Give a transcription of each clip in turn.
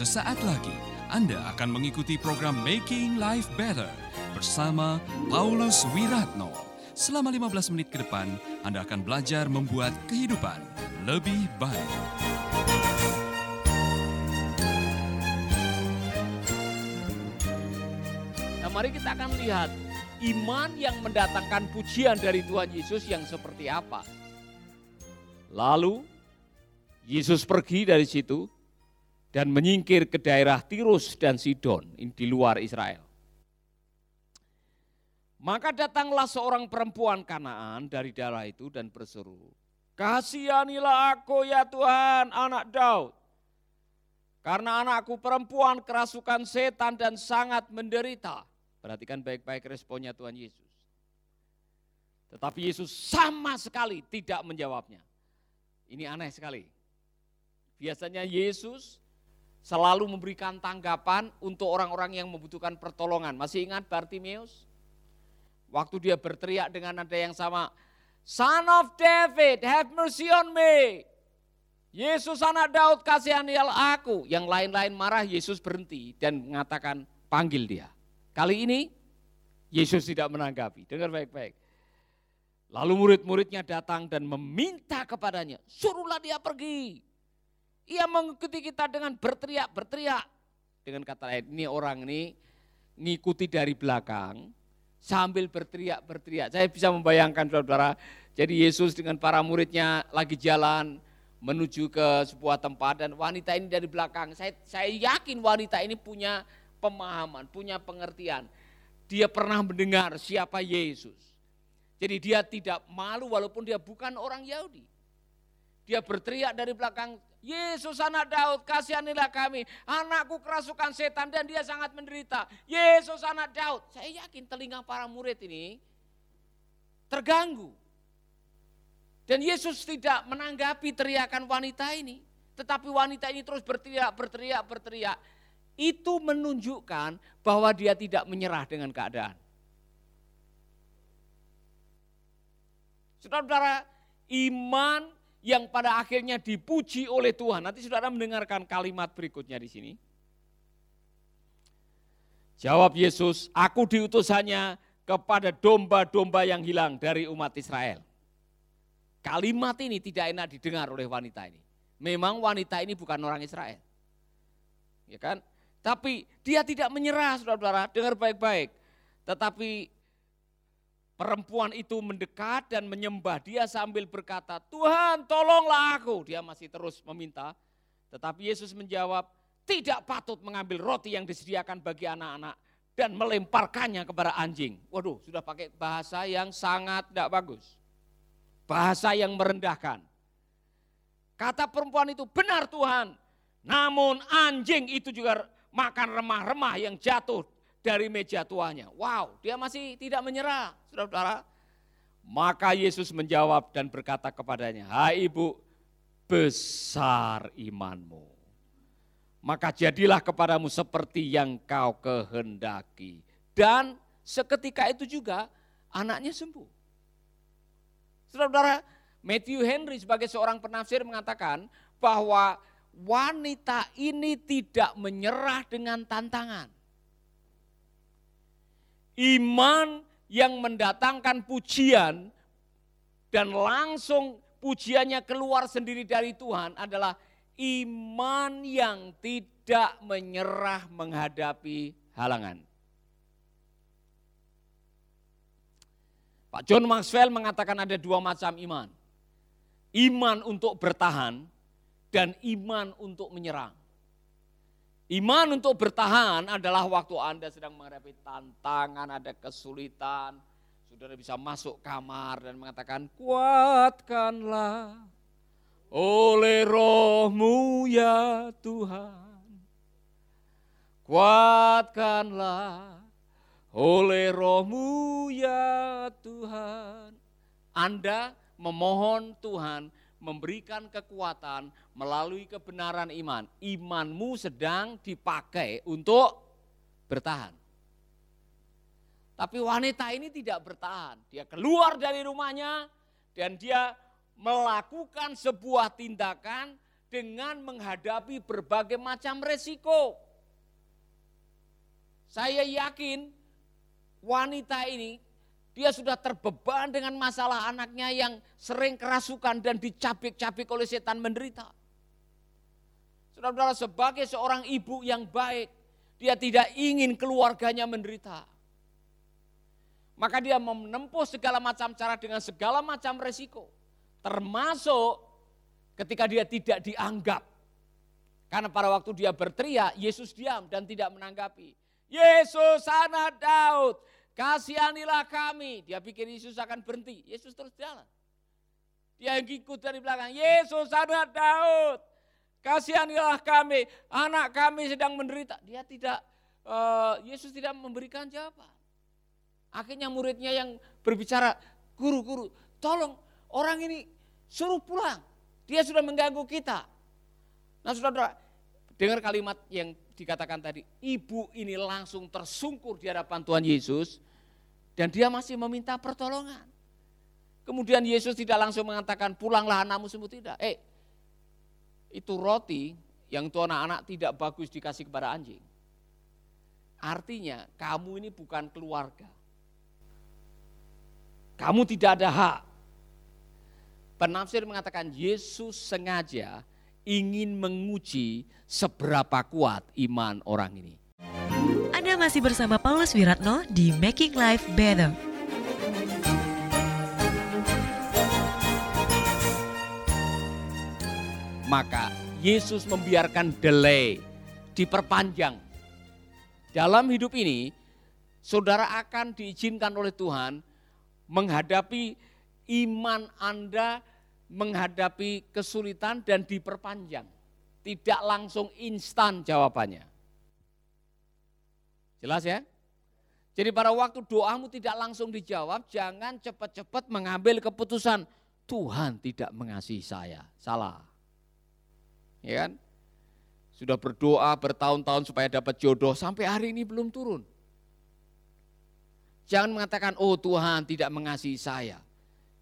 Sesaat lagi Anda akan mengikuti program Making Life Better bersama Paulus Wiratno. Selama 15 menit ke depan, Anda akan belajar membuat kehidupan lebih baik. Nah, mari kita akan lihat iman yang mendatangkan pujian dari Tuhan Yesus yang seperti apa. Lalu Yesus pergi dari situ dan menyingkir ke daerah Tirus dan Sidon di luar Israel. Maka datanglah seorang perempuan Kanaan dari daerah itu dan berseru, Kasihanilah aku ya Tuhan anak Daud. Karena anakku perempuan kerasukan setan dan sangat menderita. Perhatikan baik-baik responnya Tuhan Yesus. Tetapi Yesus sama sekali tidak menjawabnya. Ini aneh sekali. Biasanya Yesus selalu memberikan tanggapan untuk orang-orang yang membutuhkan pertolongan. Masih ingat Bartimeus? Waktu dia berteriak dengan nada yang sama, Son of David, have mercy on me. Yesus anak Daud kasihanilah aku. Yang lain-lain marah, Yesus berhenti dan mengatakan panggil dia. Kali ini Yesus tidak menanggapi. Dengar baik-baik. Lalu murid-muridnya datang dan meminta kepadanya, suruhlah dia pergi. Ia mengikuti kita dengan berteriak-berteriak. Dengan kata lain, ini orang ini ngikuti dari belakang sambil berteriak-berteriak. Saya bisa membayangkan saudara, jadi Yesus dengan para muridnya lagi jalan menuju ke sebuah tempat dan wanita ini dari belakang. Saya, saya yakin wanita ini punya pemahaman, punya pengertian. Dia pernah mendengar siapa Yesus. Jadi dia tidak malu walaupun dia bukan orang Yahudi. Dia berteriak dari belakang, Yesus anak Daud, kasihanilah kami. Anakku kerasukan setan dan dia sangat menderita. Yesus anak Daud. Saya yakin telinga para murid ini terganggu. Dan Yesus tidak menanggapi teriakan wanita ini. Tetapi wanita ini terus berteriak, berteriak, berteriak. Itu menunjukkan bahwa dia tidak menyerah dengan keadaan. Saudara-saudara, iman yang pada akhirnya dipuji oleh Tuhan. Nanti saudara mendengarkan kalimat berikutnya di sini. Jawab Yesus, aku diutus hanya kepada domba-domba yang hilang dari umat Israel. Kalimat ini tidak enak didengar oleh wanita ini. Memang wanita ini bukan orang Israel. Ya kan? Tapi dia tidak menyerah, saudara-saudara, dengar baik-baik. Tetapi Perempuan itu mendekat dan menyembah dia sambil berkata, Tuhan tolonglah aku. Dia masih terus meminta. Tetapi Yesus menjawab, tidak patut mengambil roti yang disediakan bagi anak-anak dan melemparkannya kepada anjing. Waduh, sudah pakai bahasa yang sangat tidak bagus. Bahasa yang merendahkan. Kata perempuan itu, benar Tuhan. Namun anjing itu juga makan remah-remah yang jatuh dari meja tuanya. Wow, dia masih tidak menyerah, saudara-saudara. Maka Yesus menjawab dan berkata kepadanya, Hai ibu, besar imanmu. Maka jadilah kepadamu seperti yang kau kehendaki. Dan seketika itu juga anaknya sembuh. Saudara-saudara, Matthew Henry sebagai seorang penafsir mengatakan bahwa wanita ini tidak menyerah dengan tantangan iman yang mendatangkan pujian dan langsung pujiannya keluar sendiri dari Tuhan adalah iman yang tidak menyerah menghadapi halangan. Pak John Maxwell mengatakan ada dua macam iman. Iman untuk bertahan dan iman untuk menyerang. Iman untuk bertahan adalah waktu Anda sedang menghadapi tantangan, ada kesulitan. Saudara bisa masuk kamar dan mengatakan, kuatkanlah oleh rohmu ya Tuhan. Kuatkanlah oleh rohmu ya Tuhan. Anda memohon Tuhan memberikan kekuatan melalui kebenaran iman. Imanmu sedang dipakai untuk bertahan. Tapi wanita ini tidak bertahan. Dia keluar dari rumahnya dan dia melakukan sebuah tindakan dengan menghadapi berbagai macam resiko. Saya yakin wanita ini dia sudah terbeban dengan masalah anaknya yang sering kerasukan dan dicapik-capik oleh setan menderita. Saudara-saudara sebagai seorang ibu yang baik, dia tidak ingin keluarganya menderita. Maka dia menempuh segala macam cara dengan segala macam resiko. Termasuk ketika dia tidak dianggap. Karena pada waktu dia berteriak, Yesus diam dan tidak menanggapi. Yesus anak Daud, kasihanilah kami. Dia pikir Yesus akan berhenti, Yesus terus jalan. Dia yang ikut dari belakang, Yesus anak Daud, kasihanilah kami, anak kami sedang menderita. Dia tidak, uh, Yesus tidak memberikan jawaban. Akhirnya muridnya yang berbicara, guru, guru, tolong orang ini suruh pulang. Dia sudah mengganggu kita. Nah saudara, dengar kalimat yang dikatakan tadi, ibu ini langsung tersungkur di hadapan Tuhan Yesus dan dia masih meminta pertolongan. Kemudian Yesus tidak langsung mengatakan pulanglah anakmu sembuh tidak. Eh, itu roti yang tuh anak-anak tidak bagus dikasih kepada anjing. Artinya kamu ini bukan keluarga. Kamu tidak ada hak. Penafsir mengatakan Yesus sengaja ingin menguji seberapa kuat iman orang ini. Anda masih bersama Paulus Wiratno di Making Life Better. maka Yesus membiarkan delay, diperpanjang. Dalam hidup ini, saudara akan diizinkan oleh Tuhan menghadapi iman Anda, menghadapi kesulitan dan diperpanjang. Tidak langsung instan jawabannya. Jelas ya? Jadi pada waktu doamu tidak langsung dijawab, jangan cepat-cepat mengambil keputusan, Tuhan tidak mengasihi saya. Salah ya kan? Sudah berdoa bertahun-tahun supaya dapat jodoh, sampai hari ini belum turun. Jangan mengatakan, oh Tuhan tidak mengasihi saya.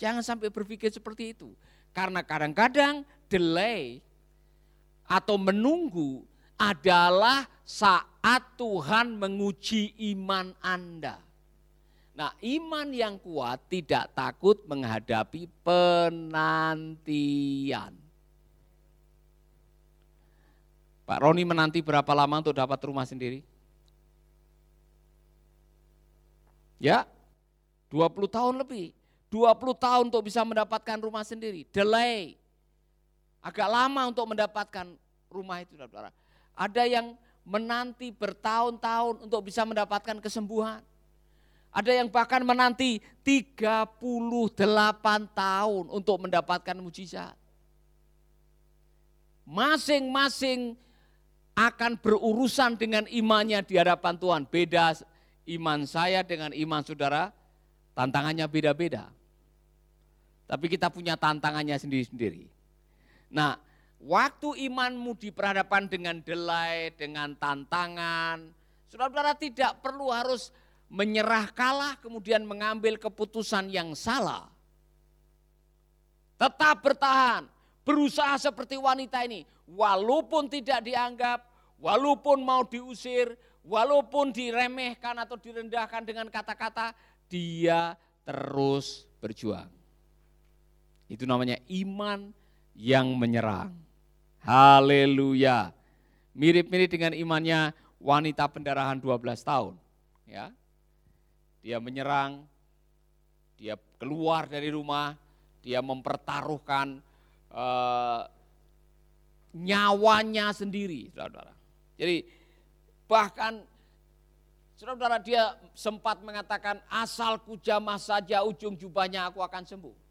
Jangan sampai berpikir seperti itu. Karena kadang-kadang delay atau menunggu adalah saat Tuhan menguji iman Anda. Nah, iman yang kuat tidak takut menghadapi penantian. Pak Roni menanti berapa lama untuk dapat rumah sendiri? Ya, 20 tahun lebih. 20 tahun untuk bisa mendapatkan rumah sendiri. Delay. Agak lama untuk mendapatkan rumah itu, saudara. Ada yang menanti bertahun-tahun untuk bisa mendapatkan kesembuhan. Ada yang bahkan menanti 38 tahun untuk mendapatkan mujizat. Masing-masing akan berurusan dengan imannya di hadapan Tuhan. Beda iman saya dengan iman saudara, tantangannya beda-beda. Tapi kita punya tantangannya sendiri-sendiri. Nah, waktu imanmu diperhadapkan dengan delay, dengan tantangan, saudara-saudara tidak perlu harus menyerah kalah kemudian mengambil keputusan yang salah. Tetap bertahan, berusaha seperti wanita ini walaupun tidak dianggap, walaupun mau diusir, walaupun diremehkan atau direndahkan dengan kata-kata, dia terus berjuang. Itu namanya iman yang menyerang. Haleluya. Mirip-mirip dengan imannya wanita pendarahan 12 tahun. Ya. Dia menyerang, dia keluar dari rumah, dia mempertaruhkan uh, nyawanya sendiri, saudara. Jadi bahkan saudara dia sempat mengatakan asalku jamah saja ujung jubahnya aku akan sembuh.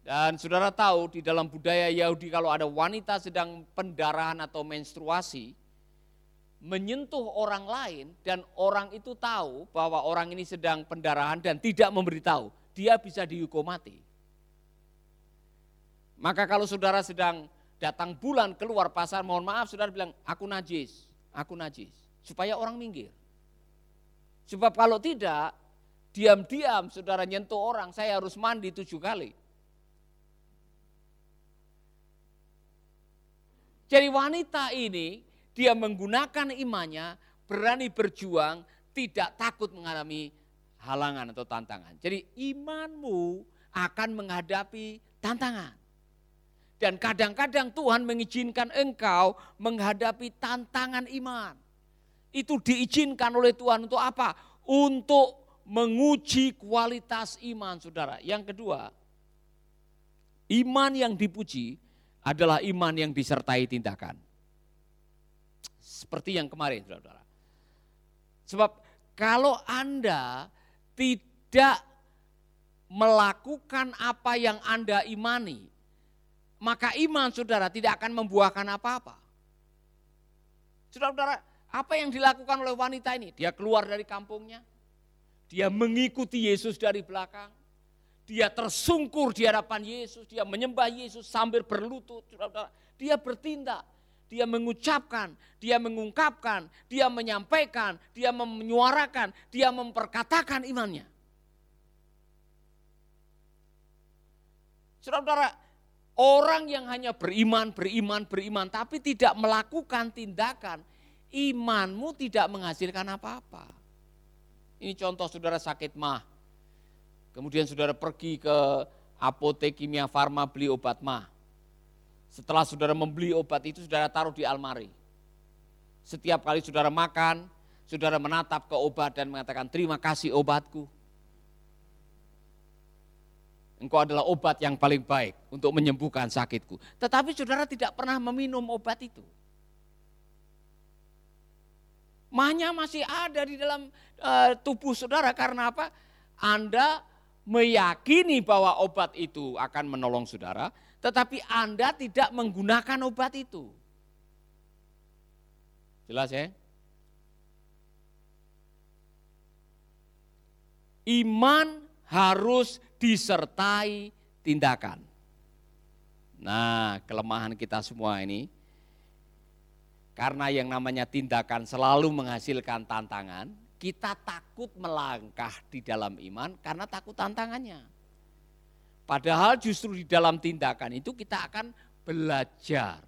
Dan saudara tahu di dalam budaya Yahudi kalau ada wanita sedang pendarahan atau menstruasi, menyentuh orang lain dan orang itu tahu bahwa orang ini sedang pendarahan dan tidak memberitahu, dia bisa dihukum mati. Maka kalau saudara sedang datang bulan keluar pasar, mohon maaf saudara bilang, aku najis, aku najis. Supaya orang minggir. Sebab kalau tidak, diam-diam saudara nyentuh orang, saya harus mandi tujuh kali. Jadi wanita ini dia menggunakan imannya, berani berjuang, tidak takut mengalami halangan atau tantangan. Jadi imanmu akan menghadapi tantangan. Dan kadang-kadang Tuhan mengizinkan engkau menghadapi tantangan iman. Itu diizinkan oleh Tuhan untuk apa? Untuk menguji kualitas iman saudara. Yang kedua, iman yang dipuji adalah iman yang disertai tindakan. Seperti yang kemarin saudara. Sebab kalau Anda tidak melakukan apa yang Anda imani, maka iman saudara tidak akan membuahkan apa-apa. Saudara-saudara, apa yang dilakukan oleh wanita ini? Dia keluar dari kampungnya, dia mengikuti Yesus dari belakang, dia tersungkur di hadapan Yesus, dia menyembah Yesus sambil berlutut. Dia bertindak, dia mengucapkan, dia mengungkapkan, dia menyampaikan, dia menyuarakan, dia memperkatakan imannya. Saudara-saudara, Orang yang hanya beriman, beriman, beriman, tapi tidak melakukan tindakan, imanmu tidak menghasilkan apa-apa. Ini contoh saudara sakit mah. Kemudian saudara pergi ke apotek kimia farma beli obat mah. Setelah saudara membeli obat itu saudara taruh di almari. Setiap kali saudara makan, saudara menatap ke obat dan mengatakan terima kasih obatku engkau adalah obat yang paling baik untuk menyembuhkan sakitku. Tetapi saudara tidak pernah meminum obat itu. Mahnya masih ada di dalam uh, tubuh saudara karena apa? Anda meyakini bahwa obat itu akan menolong saudara, tetapi Anda tidak menggunakan obat itu. Jelas ya? Iman harus disertai tindakan. Nah, kelemahan kita semua ini karena yang namanya tindakan selalu menghasilkan tantangan, kita takut melangkah di dalam iman karena takut tantangannya. Padahal justru di dalam tindakan itu kita akan belajar.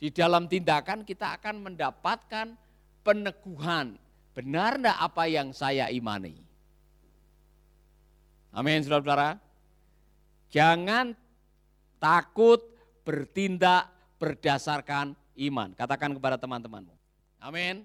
Di dalam tindakan kita akan mendapatkan peneguhan. Benar enggak apa yang saya imani? Amin, saudara-saudara. Jangan takut bertindak berdasarkan iman. Katakan kepada teman-temanmu. Amin.